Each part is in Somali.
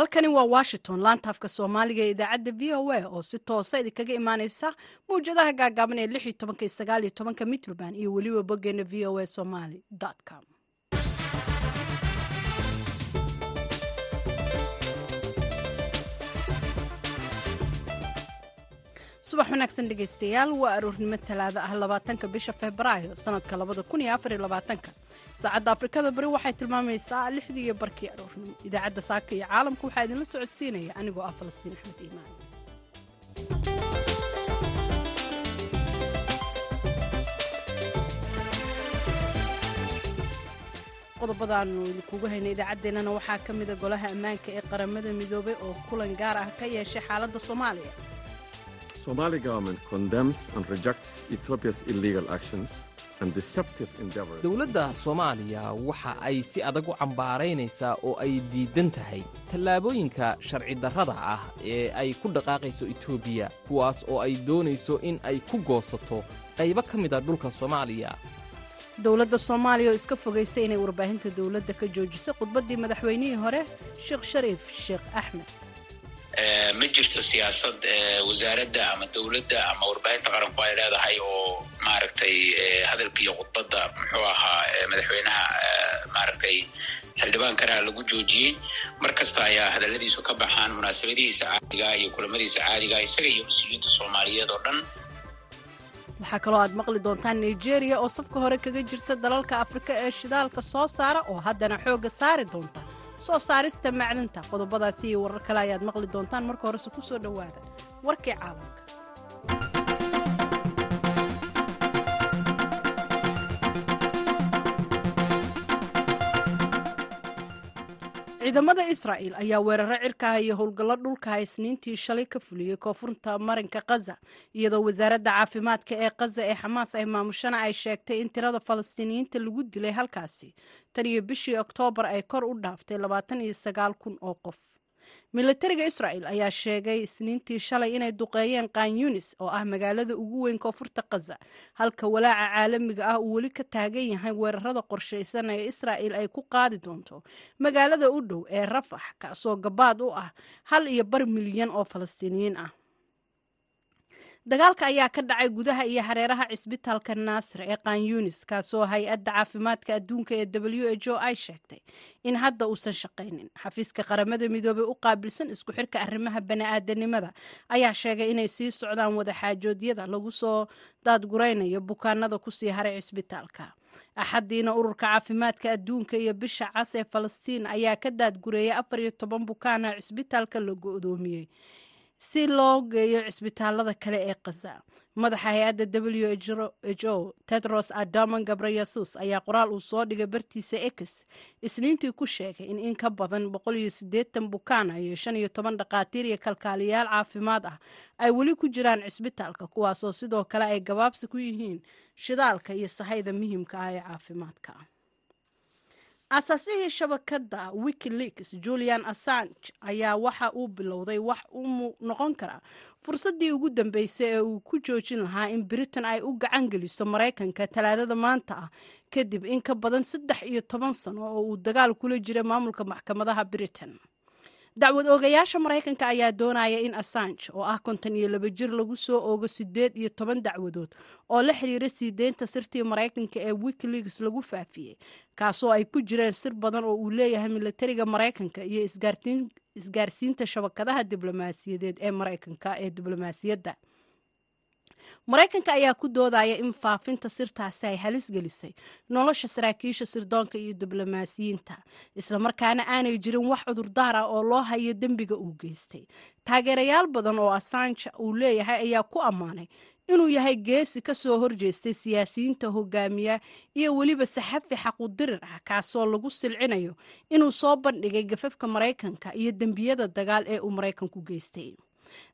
halkani waa washington laanta afka soomaaliga ee idaacadda v o a oo si toosa idinkaga imaaneysa mawjadaha gaagaaban ee mitroband iyo weliba boggeena v o a somaly com subax wanaagsan dhegaystayaal waa aroornimo talaada ah labaatanka bisha febraayo sanadka labada kun iyo afar iyo labaatanka. Saacadda afrikada bari waxay tilmaamaysaa lixdii iyo barkii aroornimo idaacadda saaka iyo caalamka waxaa idinla socodsiinaya. Anigoo ah falastiin axmed iimaan qodobadaanu idinkugu haynay idaacaddeenana waxaa ka mida golaha ammaanka ee qaramada midoobay oo kulan gaar ah ka yeeshay xaaladda soomaaliya Somali government condemns and rejects Ethiopia's illegal actions and deceptive endeavors. dowladda soomaaliya waxa ay si adag u cambaaraynaysaa oo ay diidan tahay tallaabooyinka sharci darrada ah ee ay ku dhaqaaqayso etoobiya kuwaas oo ay doonayso in ay ku goosato qaybo ka mida dhulka soomaaliya dowladda soomaaliya oo iska fogaystay inay warbaahinta dowladda ka joojiso khudbaddii madaxweynihii hore sheekh shariif sheekh axmed ma jirto siyaasad wasaaradda ama dowladda ama warbaahinta qaranku ay leedahay oo maaragtay hadalka iyo khudbadda muxuu ahaa madaxweynaha maaragtay xildhibaankana lagu joojiyey. Mar kasta ayaa hadalladiisu ka baxaan munaasabadihiisa caadiga iyo kulamadiisa caadiga isaga iyo mas'uuliyiinta soomaaliyeed oo dhan. Waxaa kaloo aad maqli doontaan nigeria oo safka hore kaga jirta dalalka afrika ee shidaalka soo saara oo haddana xoogga saari doonta soo saarista macdinta qodobadaasi iyo warar kale ayaad maqli doontaan. Marka horese ku soo dhowaada warkii caalamka. Ciidamada israa'il ayaa weeraro cirkaha iyo howlgallo dhulkaha isniintii shalay ka fuliyey koonfurta marinka khaza iyadoo wasaaradda caafimaadka ee khaza ee xamaas ay maamushana ay sheegtay in tirada falastiiniyiinta lagu dilay halkaasi tan iyo bishii oktoobar ay kor u dhaaftay labaatan iyo sagaal kun oo qof. Militariga israa'il ayaa sheegay isniintii shalay inay duqeeyeen kan yunis oo ah magaalada ugu weyn koonfurta khaza halka walaaca caalamiga ah uu weli ka taagan yahay weerarada qorshaysan ee israa'il ay ku qaadi doonto magaalada u dhow ee rafax kaasoo gabaad u ah hal iyo bar milyan oo falastiiniyiin ah dagaalka ayaa ka dhacay gudaha iyo hareeraha cisbitaalka naasir ee kan yunis kaasoo hay'adda caafimaadka adduunka ee w h o ay sheegtay in hadda uusan shaqaynin xafiiska qaramada midoobey u qaabilsan isku xirka arrimaha bani'aadanimada ayaa sheegay inay sii socdaan wadaxaajoodyada lagu soo daadguraynayo bukaanada ku sii haray cisbitaalka. Axaddiina ururka caafimaadka adduunka iyo bisha cas ee falastiin ayaa ka daadgureeyay afar iyo toban bukaana cisbitaalka la go-doomiyey si loo geeyo cisbitaalada kale ee khaza madaxa hay'adda w h o tedros adaman gabreyesus ayaa qoraal uu soo dhigay bartiisa ex isniintii ku sheegay in in ka badan bukaana iyo shan iyo toban dhakhaatiir iyo kalkaaliyaal caafimaad ah ay weli ku jiraan cisbitaalka kuwaasoo sidoo kale ay gabaabsi ku yihiin shidaalka iyo sahayda muhiimka ah ee caafimaadka asaasihii shabakadda wikileaks julian assange ayaa waxa uu bilowday wax u noqon kara fursaddii ugu dambeysay ee uu ku joojin lahaa in britain ay u gacan geliso maraykanka talaadada maanta ah kadib in ka badan saddex iyo toban sano oo uu dagaal kula jiray maamulka maxkamadaha britain dacwad oogayaasha maraykanka ayaa doonaya in assange oo ah konton iyo laba jir lagu soo oogo sideed iyo toban dacwadood oo la xiriira sii deynta sirtii maraykanka ee wikileaks lagu faafiyey kaasoo ay ku jireen sir badan oo uu leeyahay militariga maraykanka iyo isgaarsiinta shabakadaha diblomaasiyadeed ee maraykanka ee diblomaasiyadda maraykanka ayaa ku doodaya in faafinta sirtaasi ay halis gelisay nolosha saraakiisha sirdoonka iyo diblomaasiyiinta. Islamarkaana aanay jirin wax cudurdaar ah oo loo hayo dembiga uu geystay. Taageerayaal badan oo assange uu leeyahay ayaa ku ammaanay inuu yahay geesi ka soo horjeestay siyaasiyiinta hogaamiya iyo weliba saxafi xaqudirir ah kaasoo lagu silcinayo inuu soo bandhigay gafafka maraykanka iyo dembiyada dagaal ee uu maraykanku geystay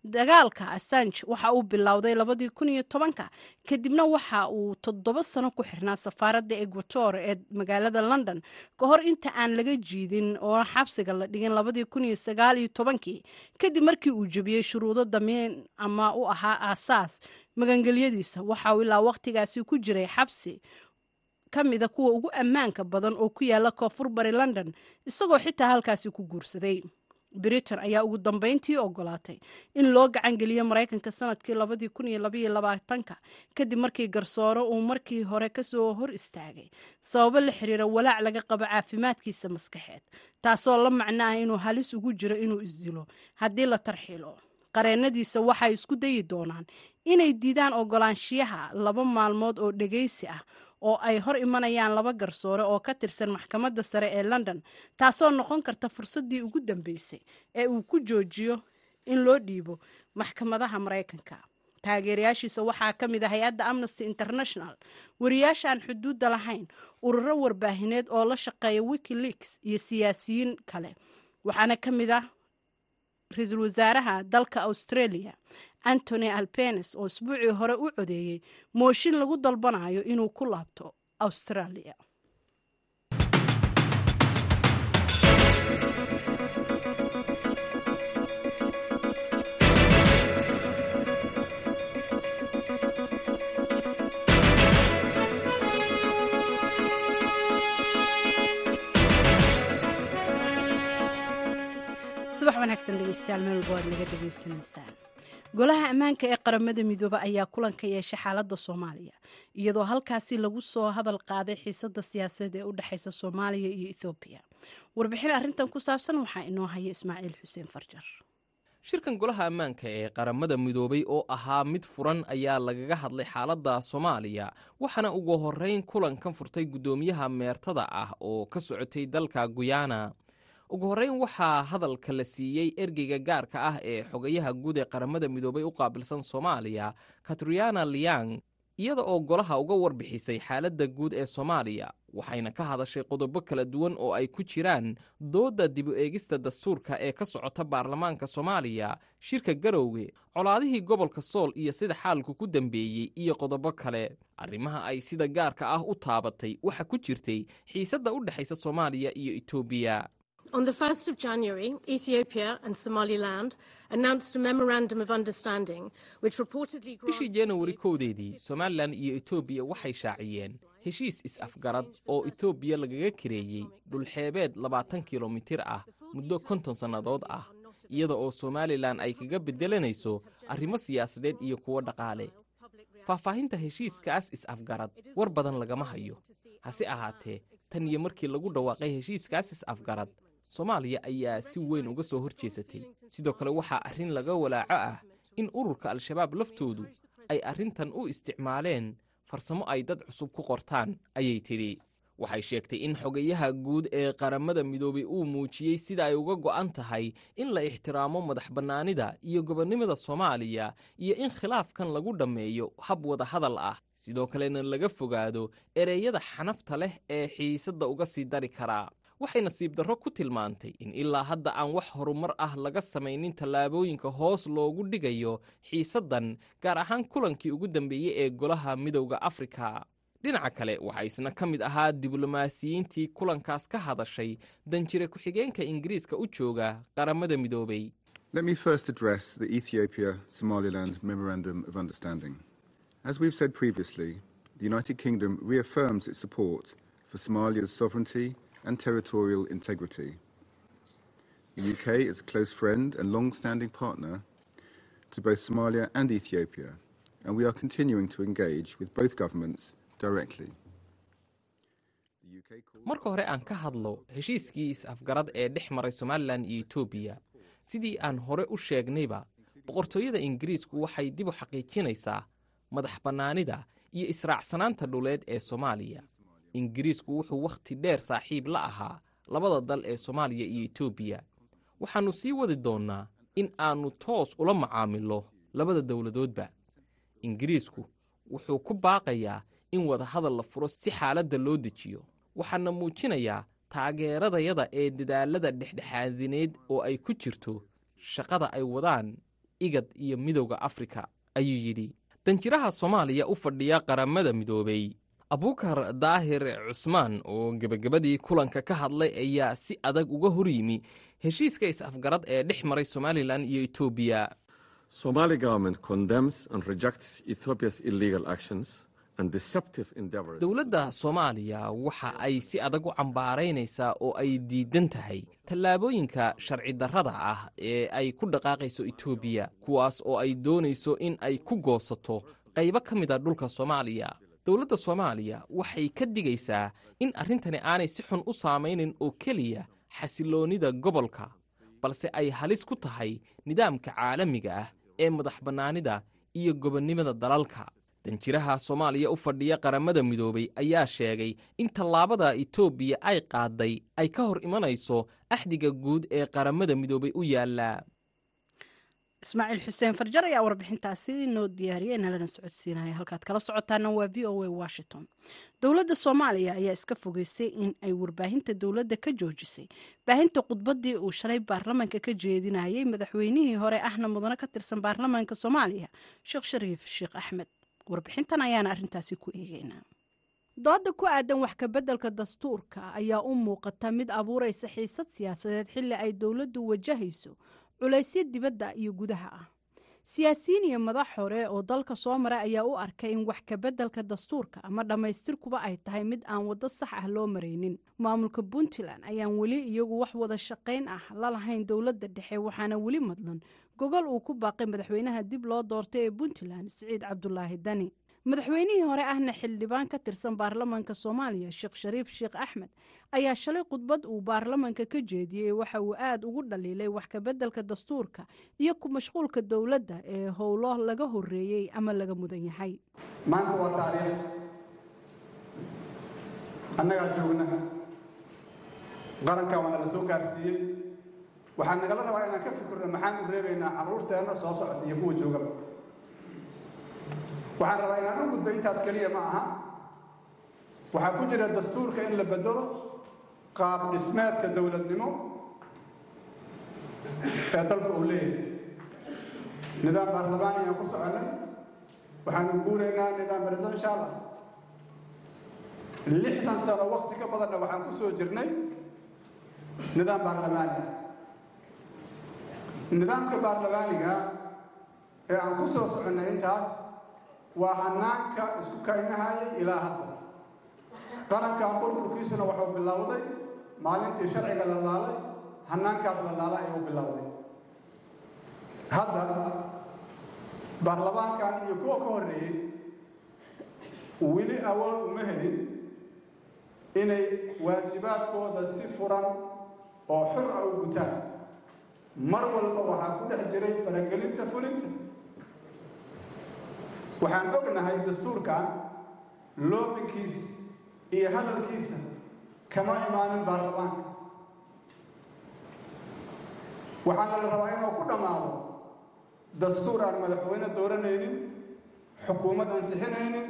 dagaalka assange waxa uu bilowday labadii kun iyo tobanka kadibna waxa uu toddoba sano ku xirnaa safaaradda equator ee magaalada london. Ka hor inta aan laga jiidin oo xabsiga la dhigin labadii kun iyo sagaal iyo tobankii kadib markii uu jebiyey shuruudo damiin ama u ahaa aasaas magangelyadiisa waxa uu ilaa wakhtigaasi ku jiray xabsi ka mida kuwa ugu ammaanka badan oo ku yaalla koonfur bari london isagoo xitaa halkaasi ku guursaday britain ayaa ugu dambeyntii ogolaatay in loo gacangeliyo maraykanka sannadkii labadii kun iyo labaiyo labaatanka kadib markii garsoore uu markii hore ka soo hor istaagay sababo la xiriira walaac laga qabo caafimaadkiisa maskaxeed taasoo la macno ah inuu halis ugu jiro inuu isdilo haddii la tarxiilo. Qareennadiisa waxay isku dayi doonaan inay diidaan ogolaanshiyaha laba maalmood oo dhegaysi ah oo ay hor imanayaan laba garsoore oo ka tirsan maxkamadda sare ee london taasoo noqon karta fursaddii ugu dambeysay ee uu ku joojiyo in loo dhiibo maxkamadaha maraykanka taageerayaashiisa waxaa ka mid ah hay'adda amnesty international wariyaasha aan xuduudda lahayn ururo warbaahineed oo la shaqeeya wikileaks iyo siyaasiyiin kale waxaana ka mid ah ra'iisul wasaaraha dalka australia antony albenes oo isbuucii hore u codeeyey mooshin lagu dalbanayo inuu ku laabto australia. Subax wanaagsan dhegeystayaal meel walba waad naga dhegeysanaysaan golaha ammaanka ee qaramada midoobe ayaa kulan ka yeeshay xaaladda soomaaliya iyadoo halkaasi lagu soo hadal qaaday xiisada siyaasadeed ee u dhexeysa soomaaliya iyo ethoobiya warbixin arrintan ku saabsan waxaa inoo haya ismaaciil xuseen farjar. Shirkan golaha ammaanka ee qaramada midoobay oo ahaa mid furan ayaa lagaga hadlay xaaladda soomaaliya waxaana ugu horrayn kulankan furtay guddoomiyaha meertada ah oo ka socotay dalka guyana ugu horrayn waxaa hadalka la siiyey ergeyga gaarka ah ee xogayaha guud ee qaramada midoobay u qaabilsan soomaaliya katriana liang iyada oo golaha uga warbixisay xaaladda guud ee soomaaliya waxayna ka hadashay qodobo kala duwan oo ay ku jiraan doodda dib u eegista dastuurka ee ka socota baarlamaanka soomaaliya shirka garowge colaadihii gobolka sool iyo sida xaalku ku dambeeyey iyo qodobo kale. Arrimaha ay sida gaarka ah u taabatay waxa ku jirtay xiisadda u dhexaysa soomaaliya iyo etoobiya On the 1st of January, Ethiopia and Somaliland announced a memorandum of understanding which reportedly bishii januari kowdeedii somalilan iyo etoobiya waxay shaaciyeen heshiis is-afgarad oo etoobiya lagaga kareeyey dhulxeebeed labaatan kilomitir ah muddo konton sannadood ah iyada oo somalilan ay kaga beddelanayso arrimo siyaasadeed iyo kuwo dhaqaale. Faahfaahinta heshiiskaas is-afgarad war badan lagama hayo. Hase ahaatee tan iyo markii lagu dhawaaqay heshiiskaas is-afgarad soomaaliya ayaa si weyn uga soo hor jeesatay sidoo kale waxaa arrin laga walaaco ah in ururka al-shabaab laftoodu ay arrintan u isticmaaleen farsamo ay dad cusub ku qortaan ayay tidhi. Waxay sheegtay in xogayaha guud ee qaramada midoobay uu muujiyey sida ay uga go'an tahay in la ixtiraamo madax bannaanida iyo gobonnimada soomaaliya iyo in khilaafkan lagu dhammeeyo hab wada hadal ah. Sidoo kalena laga fogaado ereyada xanafta leh ee xiisadda uga sii dari karaa waxay nasiib darro ku tilmaantay in ilaa hadda aan wax horumar ah laga samaynin tallaabooyinka hoos loogu dhigayo xiisaddan gaar ahaan kulankii ugu dambeeyey ee golaha midowda afrika. Dhinaca kale waxaa isna ka mid ahaa diblomaasiyiintii kulankaas ka hadashay danjire ku-xigeenka ingiriiska u jooga qaramada midoobay. The and territorial integrity. The UK is a close friend and long standing partner to both Somalia and Ethiopia, and we are continuing to engage with both governments directly. Marka hore aan ka hadlo heshiiskii is-afgarad ee dhex maray somalilan iyo etoobiya sidii aan hore u sheegnayba boqortooyada ingiriisku waxay dib u xaqiijinaysaa madax bannaanida iyo israacsanaanta dhuleed ee soomaaliya ingiriisku wuxuu wakhti dheer saaxiib la ahaa labada dal ee soomaaliya iyo etoobiya waxaannu sii wadi doonnaa in aannu toos ula macaamilo labada dowladoodba. Ingiriisku wuxuu ku baaqayaa in wadahadal la furo si xaaladda loo dejiyo. Waxaana muujinayaa taageeradayada ee dadaalada dhexdhexaadineed oo ay ku jirto shaqada ay wadaan igad iyo midowda afrika ayuu yidhi. Danjiraha soomaaliya u fadhiya qaramada midoobay abuukar daahir cusmaan oo gebagabadii kulanka ka hadlay ayaa si adag uga hor yimi heshiiska is-afgarad ee dhex maray somalilan iyo etoobiya dowladda soomaaliya waxa ay si adag u cambaaraynaysaa oo ay diidan tahay tallaabooyinka sharci darrada ah ee ay ku dhaqaaqayso etoobiya kuwaas oo ay doonayso in ay ku goosato qaybo ka mid a dhulka soomaaliya dowladda soomaaliya waxay ka digaysaa in arrintani aanay si xun u saamaynin oo keliya xasiloonnida gobolka balse ay halis ku tahay nidaamka caalamiga ah ee madax bannaanida iyo gobonnimada dalalka. Danjiraha soomaaliya u fadhiya qaramada midoobay ayaa sheegay in tallaabada etoobiya ay qaadday ay ka hor imanayso axdiga guud ee qaramada midoobay u yaallaa ismaaciil xuseen farjar ayaa warbixintaasi noo diyaariyay nalana socodsiinaya halkaad kala socotaana waa v o a washington. Dowladda soomaaliya ayaa iska fogeysay in ay warbaahinta dowladda ka joojisay. Baahinta khudbaddii uu shalay baarlamaanka ka jeedinayay madaxweynihii hore ahna mudano ka tirsan baarlamaanka soomaaliya sheekh shariif sheekh axmed. Warbixintan ayaana arrintaasi ku eegeynaa. Dooda ku aadan wax kabeddelka dastuurka ayaa u muuqata mid abuuraysa xiisad siyaasadeed xilli ay dowladdu wajahayso culaysyo dibadda iyo gudaha ah. Siyaasiyiin iyo madax hore oo dalka soo mara ayaa u arkay in wax kabeddelka dastuurka ama dhammaystirkuba ay tahay mid aan waddo sax ah loo maraynin. Maamulka puntland ayaan weli iyagu wax wada shaqayn ah la lahayn dowladda dhexe waxaana weli madlan. Gogol uu ku baaqay madaxweynaha dib loo doortay ee puntland siciid cabdulaahi dani madaxweynihii hore ahna xildhibaan ka tirsan baarlamaanka soomaaliya sheekh shariif sheekh axmed ayaa shalay khudbad uu baarlamaanka ka jeediyey waxa uu aada ugu dhaliilay wax kabeddelka dastuurka iyo ku mashquulka dowladda ee howlo laga horeeyey ama laga mudan yahay. Maanta waa taariikh. Annagaa joogna. Qarankan waana la soo gaarsiiyey. Waxaa nagala rabaa inaan ka fikirno maxaan u reebaynaa carruurteenna soo socota iyo kuwa joogaba waxaan rabaa inaan u gudbo intaas keliya ma aha. Waxaa ku jira dastuurka in la bedelo qaab dhismeedka dowladnimo ee dalka uu leeyahay. Nidaam baarlamaani aan ku soconnay waxaanu guuraynaa nidaam presidential ah. Lixdan sano wakti ka badanna waxaan ku soo jirnay nidaam baarlamaani. Nidaamka baarlamaaniga ee aan ku soo soconnay intaas waa hanaanka isku kaynahayay ilaa hadda. Qarankan burburkiisuna wuxuu bilowday maalintii sharciga la laalay hanaankaas la laala ayuu bilowday. Hadda baarlamaankan iyo kuwa ka horreeyey weli awood uma helin inay waajibaadkooda si furan oo xur ah u gutaan. Mar walba waxaa ku dhex jiray faragelinta fulinta waxaan ognahay dastuurkan loobinkiisa iyo hadalkiisa kama imaanin baarlamaanka. Waxaana la rabaa inuu ku dhammaado dastuur aan madaxweyne dooranaynin xukuumad ansixinaynin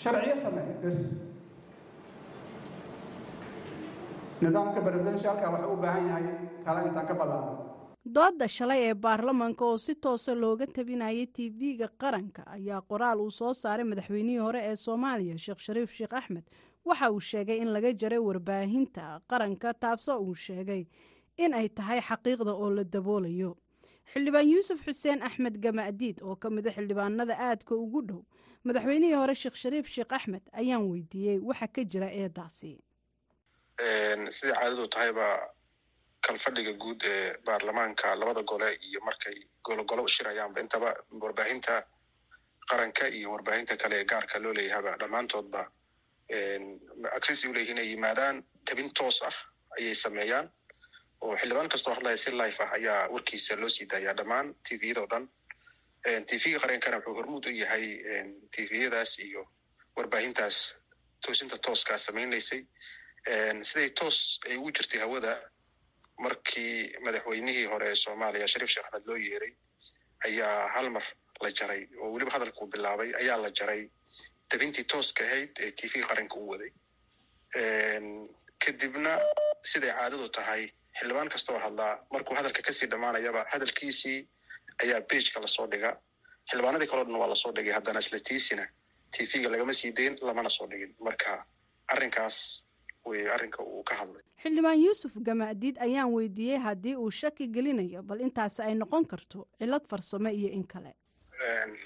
sharciyo sameeya bes nidaamka presidentialka waxuu u baahan yahay tala intaan ka ballaaran dooda shalay ee baarlamaanka oo si toosa looga tabinayay tv-ga qaranka ayaa qoraal uu soo saaray madaxweynihii hore ee soomaaliya sheekh shariif sheekh axmed. Waxa uu sheegay in laga jaray warbaahinta qaranka taasoo uu sheegay in ay tahay xaqiiqda oo la daboolayo. Xildhibaan yuusuf xuseen axmed gamaadiid oo ka mida xildhibaanada aadka ugu dhow madaxweynihii hore sheekh shariif sheekh axmed ayaan weydiiyey waxa ka jira eedaasi kalfadhiga guud ee baarlamaanka labada gole iyo markay gologolo u shirayaanba intaba warbaahinta qaranka iyo warbaahinta kale ee gaarka loo leeyahaba dhammaantoodba accessi uleeyihin ay yimaadaan tabin toos ah ayay sameeyaan. Oo xildhibaan kastoo hadlaya si life ah ayaa warkiisa loo sii daayaa dhammaan tviyadao dhan. Tvga qarankana wuxuu hormuud u yahay tviyadaas iyo warbaahintaas toosinta tooskaa samaynaysay. Siday toos ay ugu jirtay hawada markii madaxweynihii hore ee soomaaliya shariif sheekh axmed loo yeeray ayaa hal mar la jaray oo weliba hadalkuu bilaabay ayaa la jaray dabintii tooska ahayd ee t v qaranka u waday. Kadibna siday caadadu tahay xildhibaan kastoo hadlaa markuu hadalka ka sii dhammaanayaba hadalkiisii ayaa beijka la soo dhiga xildhibaanadii kaloo dhan waa la soo dhigay haddana isla tiisina t v-ga lagama sii dayn lamana soo dhigin. Marka arrinkaas arrinka uu ka hadlay. Xildhibaan yuusuf gamaadiid ayaan weydiiyey haddii uu shaki gelinayo bal intaasi ay noqon karto cilad farsamo iyo in kale.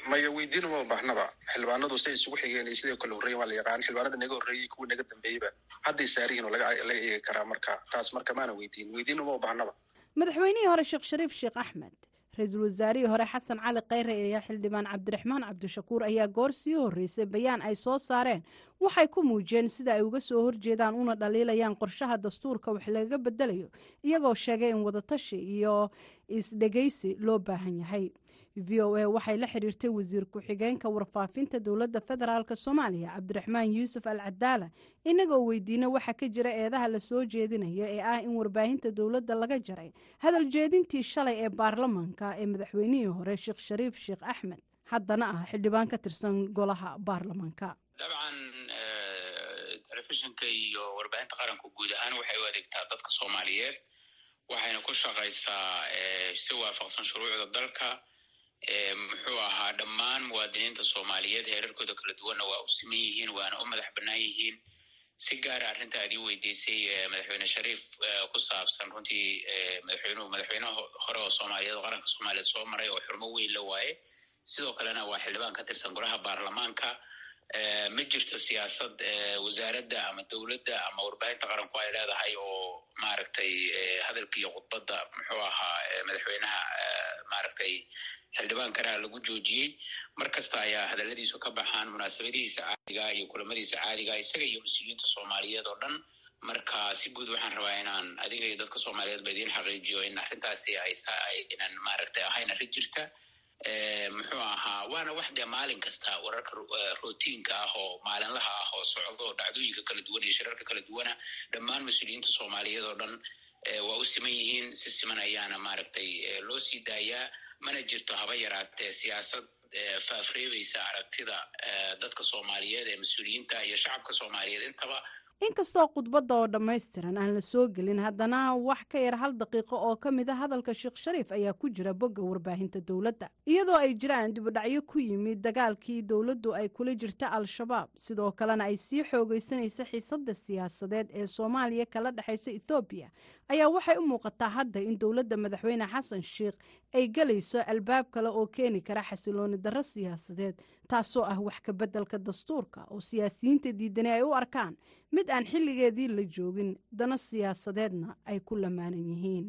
Maya weydiin uma baahnaba xildhibaanadu say isugu xigeen iyo sidai kale horreyen waa la yaqaan. Xildhibaanada naga horreeyey kuwa naga dambeeyeyba hadday saariyihin oo laga eegi karaa marka taas marka maana weydiin. Weydiin uma baahnaba madaxweynihii hore sheekh shariif sheekh axmed ra'iisul wasaarihii hore xasan cali khayre iyo xildhibaan cabdiraxmaan cabdishakuur ayaa goor sii horreysay bayaan ay soo saareen. Waxay ku muujiyeen sida ay uga soo horjeedaan una dhaliilayaan qorshaha dastuurka wax lagaga bedelayo iyagoo sheegay in wadatashi iyo isdhegaysi loo baahan yahay v o a waxay la xiriirtay wasiir ku-xigeenka warfaafinta dowladda federaalk soomaaliya cabdiraxmaan yuusuf al cadaala inagoo weydiina waxa ka jira eedaha la soo jeedinayo ee ah in warbaahinta dowladda laga jaray hadal jeedintii shalay ee baarlamaanka ee madaxweynihii hore sheekh shariif sheekh axmed. Haddana ah xildhibaan ka tirsan golaha baarlamaanka dabcan telefishinka iyo warbaahinta qaranku guud ahaan waxay u adeegtaa dadka soomaaliyeed waxayna ku shaqaysaa si waafaqsan shuruucda dalka muxuu ahaa dhammaan muwaadiniinta soomaaliyeed heerarkooda kala duwanna waa u siman yihiin waana u madax bannaan yihiin. Si gaara arrinta aad ii weydiisay madaxweyne shariif ku saabsan runtii madaxweynuhu madaxweyne hore oo soomaaliyeed oo qaranka soomaaliyeed soo maray oo xurmo weyn la waaye. Sidoo kalena waa xildhibaan ka tirsan golaha baarlamaanka. Ma jirto siyaasad wasaaradda ama dowladda ama warbaahinta qaranku ay leedahay oo maaragtay hadalka iyo khudbadda muxuu ahaa madaxweynaha maaragtay xildhibaankana lagu joojiyey. Mar kasta ayaa hadaladiisu ka baxaan munaasabadihiisa caadiga iyo kulamadiisa caadiga isaga iyo mas'uuliyiinta soomaaliyeed oo dhan. Marka si guud waxaan rabaa inaan adiga iyo dadka soomaaliyeed ba idiin xaqiijiyo in arrintaasi aynan maaragtay ahayn arrin jirta muxuu ahaa waana wax dee maalin kasta wararka routiinka ah oo maalinlaha ah oo socdo oo dhacdooyinka kala duwan iyo shirarka kala duwana dhammaan mas'uuliyiinta soomaaliyeed oo dhan waa u siman yihiin si siman ayaana maaragtay loo sii daayaa mana jirto haba yaraatee siyaasad faafreebaysa aragtida dadka soomaaliyeed ee mas'uuliyiinta iyo shacabka soomaaliyeed intaba inkastoo khudbadda oo dhammaystiran aan la soo gelin haddana wax ka yar hal daqiiqo oo ka mid a hadalka sheekh shariif ayaa ku jira bogga warbaahinta dowladda. Iyadoo ay jiraan dibudhacyo ku yimid dagaalkii dowladdu ay kula jirta al-shabaab sidoo kalena ay sii xoogaysanaysa xiisadda siyaasadeed ee soomaaliya kala dhexaysa ethoobiya ayaa waxay u muuqataa hadda in dowladda madaxweyne xasan sheikh ay gelayso albaab kale oo keeni kara xasilooni darro siyaasadeed taasoo ah wax ka beddelka dastuurka oo siyaasiyiinta diidani ay u arkaan. Mid aan xilligeedii la joogin dana siyaasadeedna ay ku lamaanan yihiin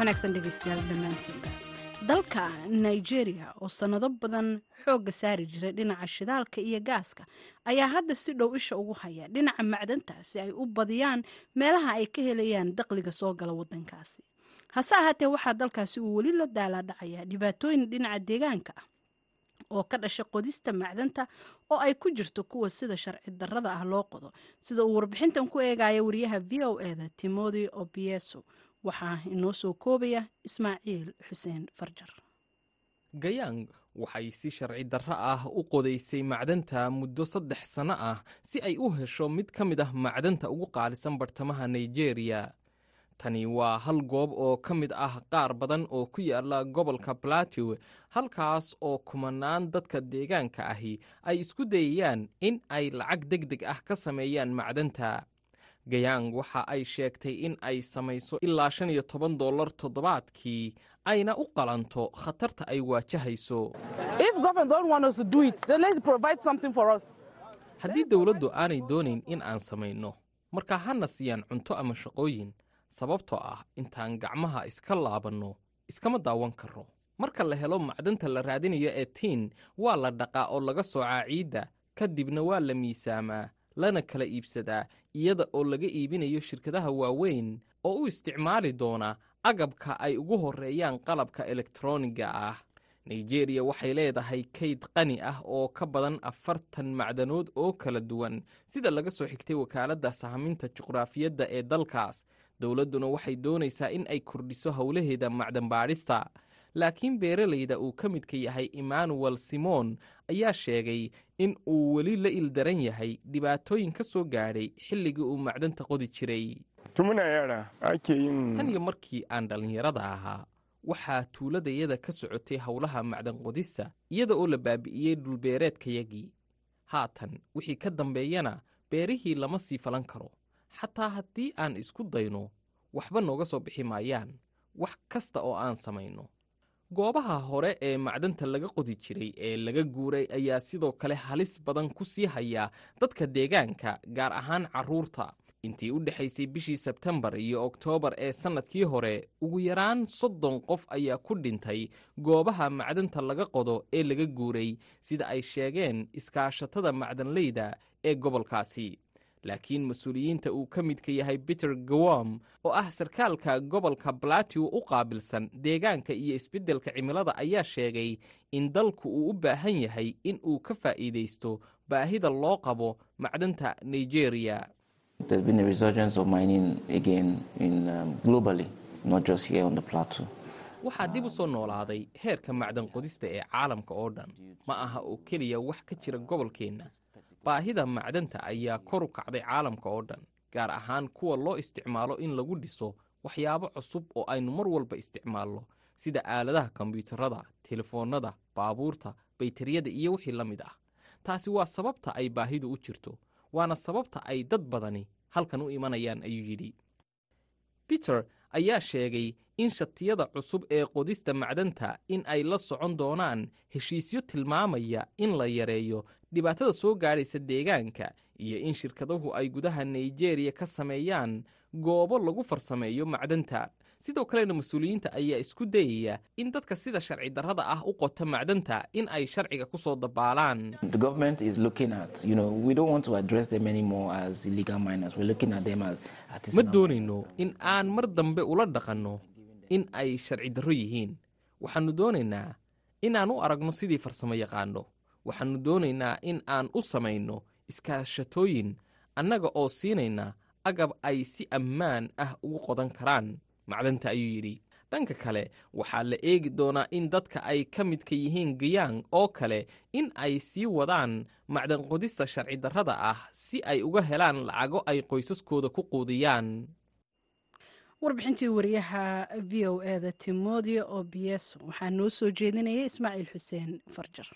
wanaagsan dhegeystayaal dhammaantiinba. Dalka nigeria oo sannado badan xoogga saari jiray dhinaca shidaalka iyo gaaska ayaa hadda si dhow isha ugu haya dhinaca macdanta si ay u badiyaan meelaha ay ka helayaan daqliga soo gala wadankaasi hase ahaatee waxaa dalkaasi uu weli la daalaadhacayaa dhibaatooyin dhinaca deegaanka ah oo ka dhasha qodista macdanta oo ay ku jirto kuwa sida sharci darrada ah loo qodo sida uu warbixintan ku eegaya wariyaha v o eda timothy obieso waxaa inoo soo koobaya ismaaciil xuseen farjar. Gayang waxay si sharci darro ah u qodaysay macdanta muddo saddex sanno ah si ay u hesho mid ka mid ah macdanta ugu qaalisan bartamaha nigeriya tani waa hal goob oo ka mid ah qaar badan oo ku yaalla gobolka platew halkaas oo kumanaan dadka deegaanka ahi ay isku dayayaan in ay lacag deg deg ah ka sameeyaan macdanta gayang waxa ay sheegtay in ay samayso ilaa shan iyo toban dollar toddobaadkii ayna u qalanto khatarta ay waajahayso. Haddii dowladdu aanay doonayn in aan samayno markaa hana siiyaan cunto ama shaqooyin sababtoo ah intaan gacmaha iska laabanno iskama daawan karro. Marka la helo macdanta la raadinayo ee tiin waa la dhaqaa oo laga soocaa ciidda ka dibna waa la miisaamaa lana kala iibsadaa iyada oo laga iibinayo shirkadaha waaweyn oo u isticmaali doona agabka ay ugu horreeyaan qalabka elektroniga ah. Nigeriya waxay leedahay kayd qani ah oo ka badan afartan macdanood oo kala duwan sida laga soo xigtay wakaaladda sahminta juqraafiyadda ee dalkaas. Dowladduna waxay doonaysaa in ay kordhiso howlaheeda macdan baadhista laakiin beeralayda uu ka midka yahay emmanuel simon ayaa sheegay in uu weli la ildaran yahay dhibaatooyin ka soo gaadhay xilligii uu macdanta qodi jiray. Tan iyo markii aan dhallinyarada ahaa waxaa tuuladayada ka socotay howlaha macdan qodista iyada oo la baabi'iyey dhulbeereedkayagii haatan wixii ka dambeeyana beerihii lama sii falan karo. Xataa haddii aan isku dayno waxba nooga soo bixi maayaan. Wax kasta oo aan samayno goobaha hore ee macdanta laga qodi jiray ee laga guuray ayaa sidoo kale halis badan ku sii haya dadka deegaanka gaar ahaan carruurta. Intii u dhexaysay bishii sebtembar iyo oktoobar ee sannadkii hore ugu yaraan soddon qof ayaa ku dhintay goobaha macdanta laga qodo ee laga guuray sida ay sheegeen iskaashatada macdanleyda ee gobolkaasi laakiin mas'uuliyiinta uu ka midka yahay peter gawom oo ah sarkaalka gobolka balatew u qaabilsan deegaanka iyo isbeddelka cimilada ayaa sheegay in dalku uu u baahan yahay in uu ka faa'iidaysto baahida loo qabo macdanta nigeria. Um, globally, not just here on the plateau. waxaa dib u soo noolaaday heerka macdan qodista ee caalamka oo dhan. Ma aha oo keliya wax ka jira gobolkeenna baahida macdanta ayaa kor u kacday caalamka oo dhan gaar ahaan kuwa loo isticmaalo in lagu dhiso waxyaabo cusub oo aynu mar walba isticmaalno sida aaladaha kombiyuutarada telefoonnada baabuurta baytariyada iyo wixii la mid ah. Taasi waa sababta ay baahidu u jirto waana sababta ay dad badani halkan u imanayaan ayuu yidhi. Peter ayaa sheegay in shatiyada cusub ee qodista macdanta in ay la socon doonaan heshiisyo tilmaamaya in la yareeyo dhibaatada soo gaadhaysa deegaanka iyo in shirkaduhu ay gudaha nigeriya ka sameeyaan goobo lagu farsameeyo macdanta. Sidoo kalena mas'uuliyiinta ayaa isku dayaya in dadka sida sharci darrada ah u qota macdanta in ay sharciga ku soo dabaalaan. The government is looking at, you know, we don't want to address them anymore as illegal miners. We're looking at them as ma doonayno in aan mar dambe ula dhaqanno in ay sharci darro yihiin. Waxaannu doonaynaa inaan u aragno sidii farsamo yaqaanno waxaannu doonaynaa in aan u samayno iskaashatooyin annaga oo siinayna agab ay si ammaan ah ugu qodan karaan macdanta ayuu yidhi. Dhanka kale waxaa la eegi doonaa in dadka ay ka midka yihiin gayaan oo kale in ay sii wadaan macdan qodista sharci darrada ah si ay uga helaan lacago ay qoysaskooda ku quudiyaan warbixintii wariyaha v o eda timodio obieso waxaa noo soo jeedinaya ismaaciil xuseen farjar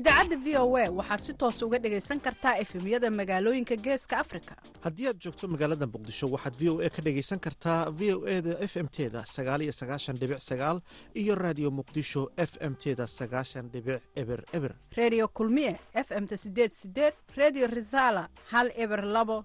idaacadda v o a waxaad si toos uga dhagaysan kartaa efemyada magaalooyinka geeska afrika. Haddii aad joogto magaalada muqdisho waxaad v o a ka dhagaysan kartaa v o e da f m teda sagaal iyo sagaashan dhibic sagaal iyo raadiyo muqdisho f m teda sagaashan dhibic eber eber. Redio kulmiye f m-ta sideed sideed redio risala hal eber labo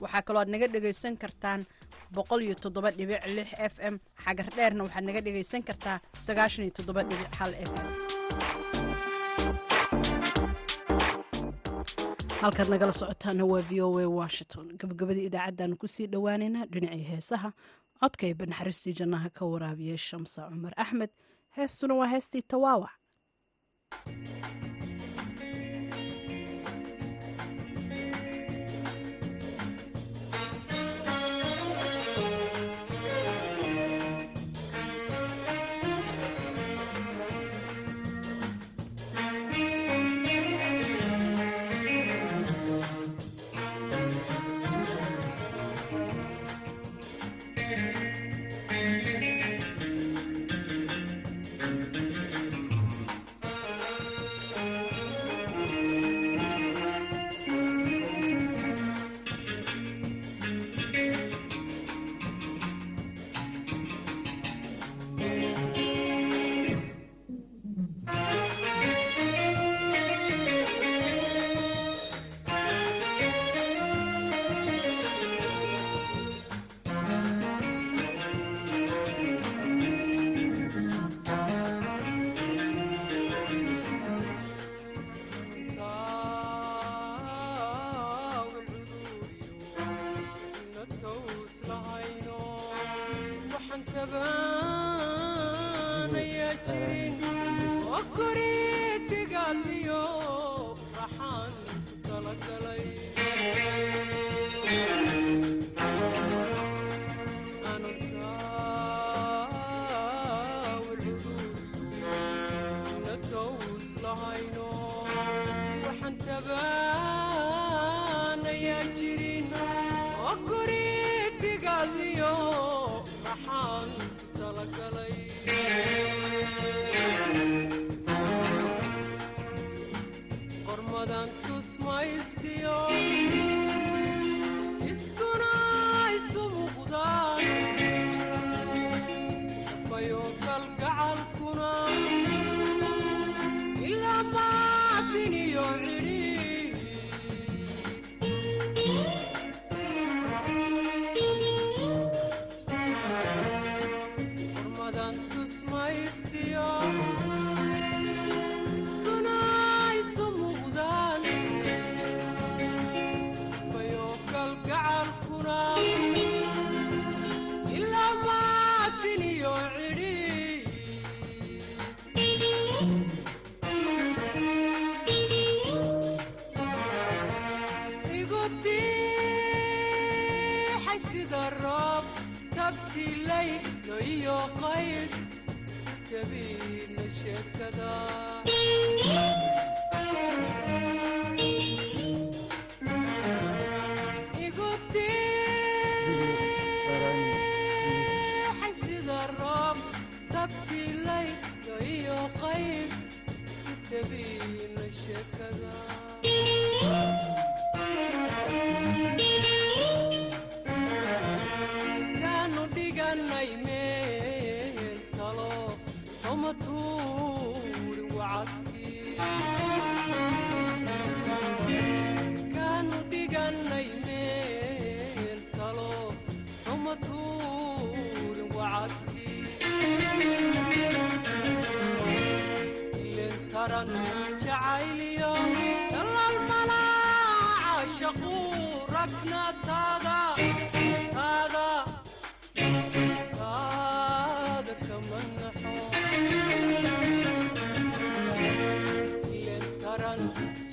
waxaa kaloo aad naga dhagaysan kartaan boqol iyo f m. Xagar waxaad naga dhagaysan kartaa sagaashan iyo f m. Halkaad nagala socotaana waa v o a washington. Gabagabadii idaacaddaanu ku sii dhowaaneynaa dhinacii heesaha. Codkayba naxariistii jannaha ka waraabiya shamsa cumar axmed. Heestuna waa heestii tawaawac abaanayaajirin oo gurigtigaadniyo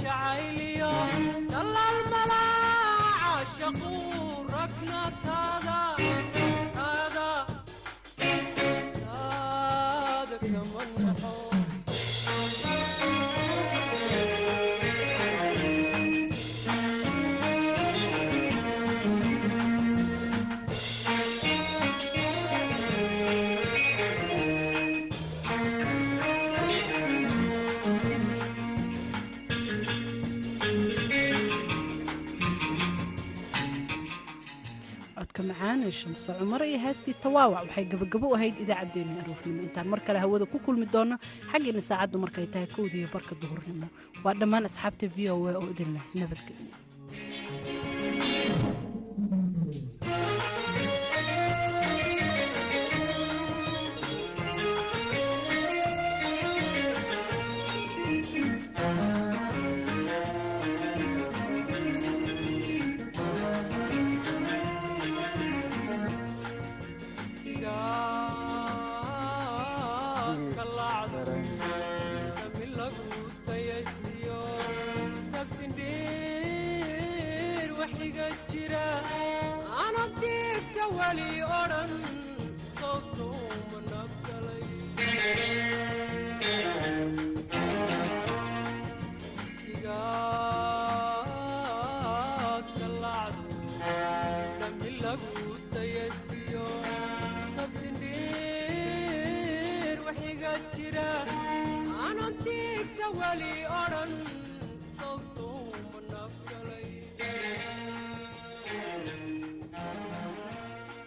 jacayliyo dhalaal malaa caashaquu ragnata anay shamso. Cumaro iyo haastii tawaawac waxay gabagabo ahayd idaacaddeenii aruurnimo. Intaan mar kale hawada ku kulmi doonno xaggiina saacaddu markay tahay kowdiiyo barka duhurnimo. Waa dhammaan asxaabta v o a oo idinleh nabadgelyo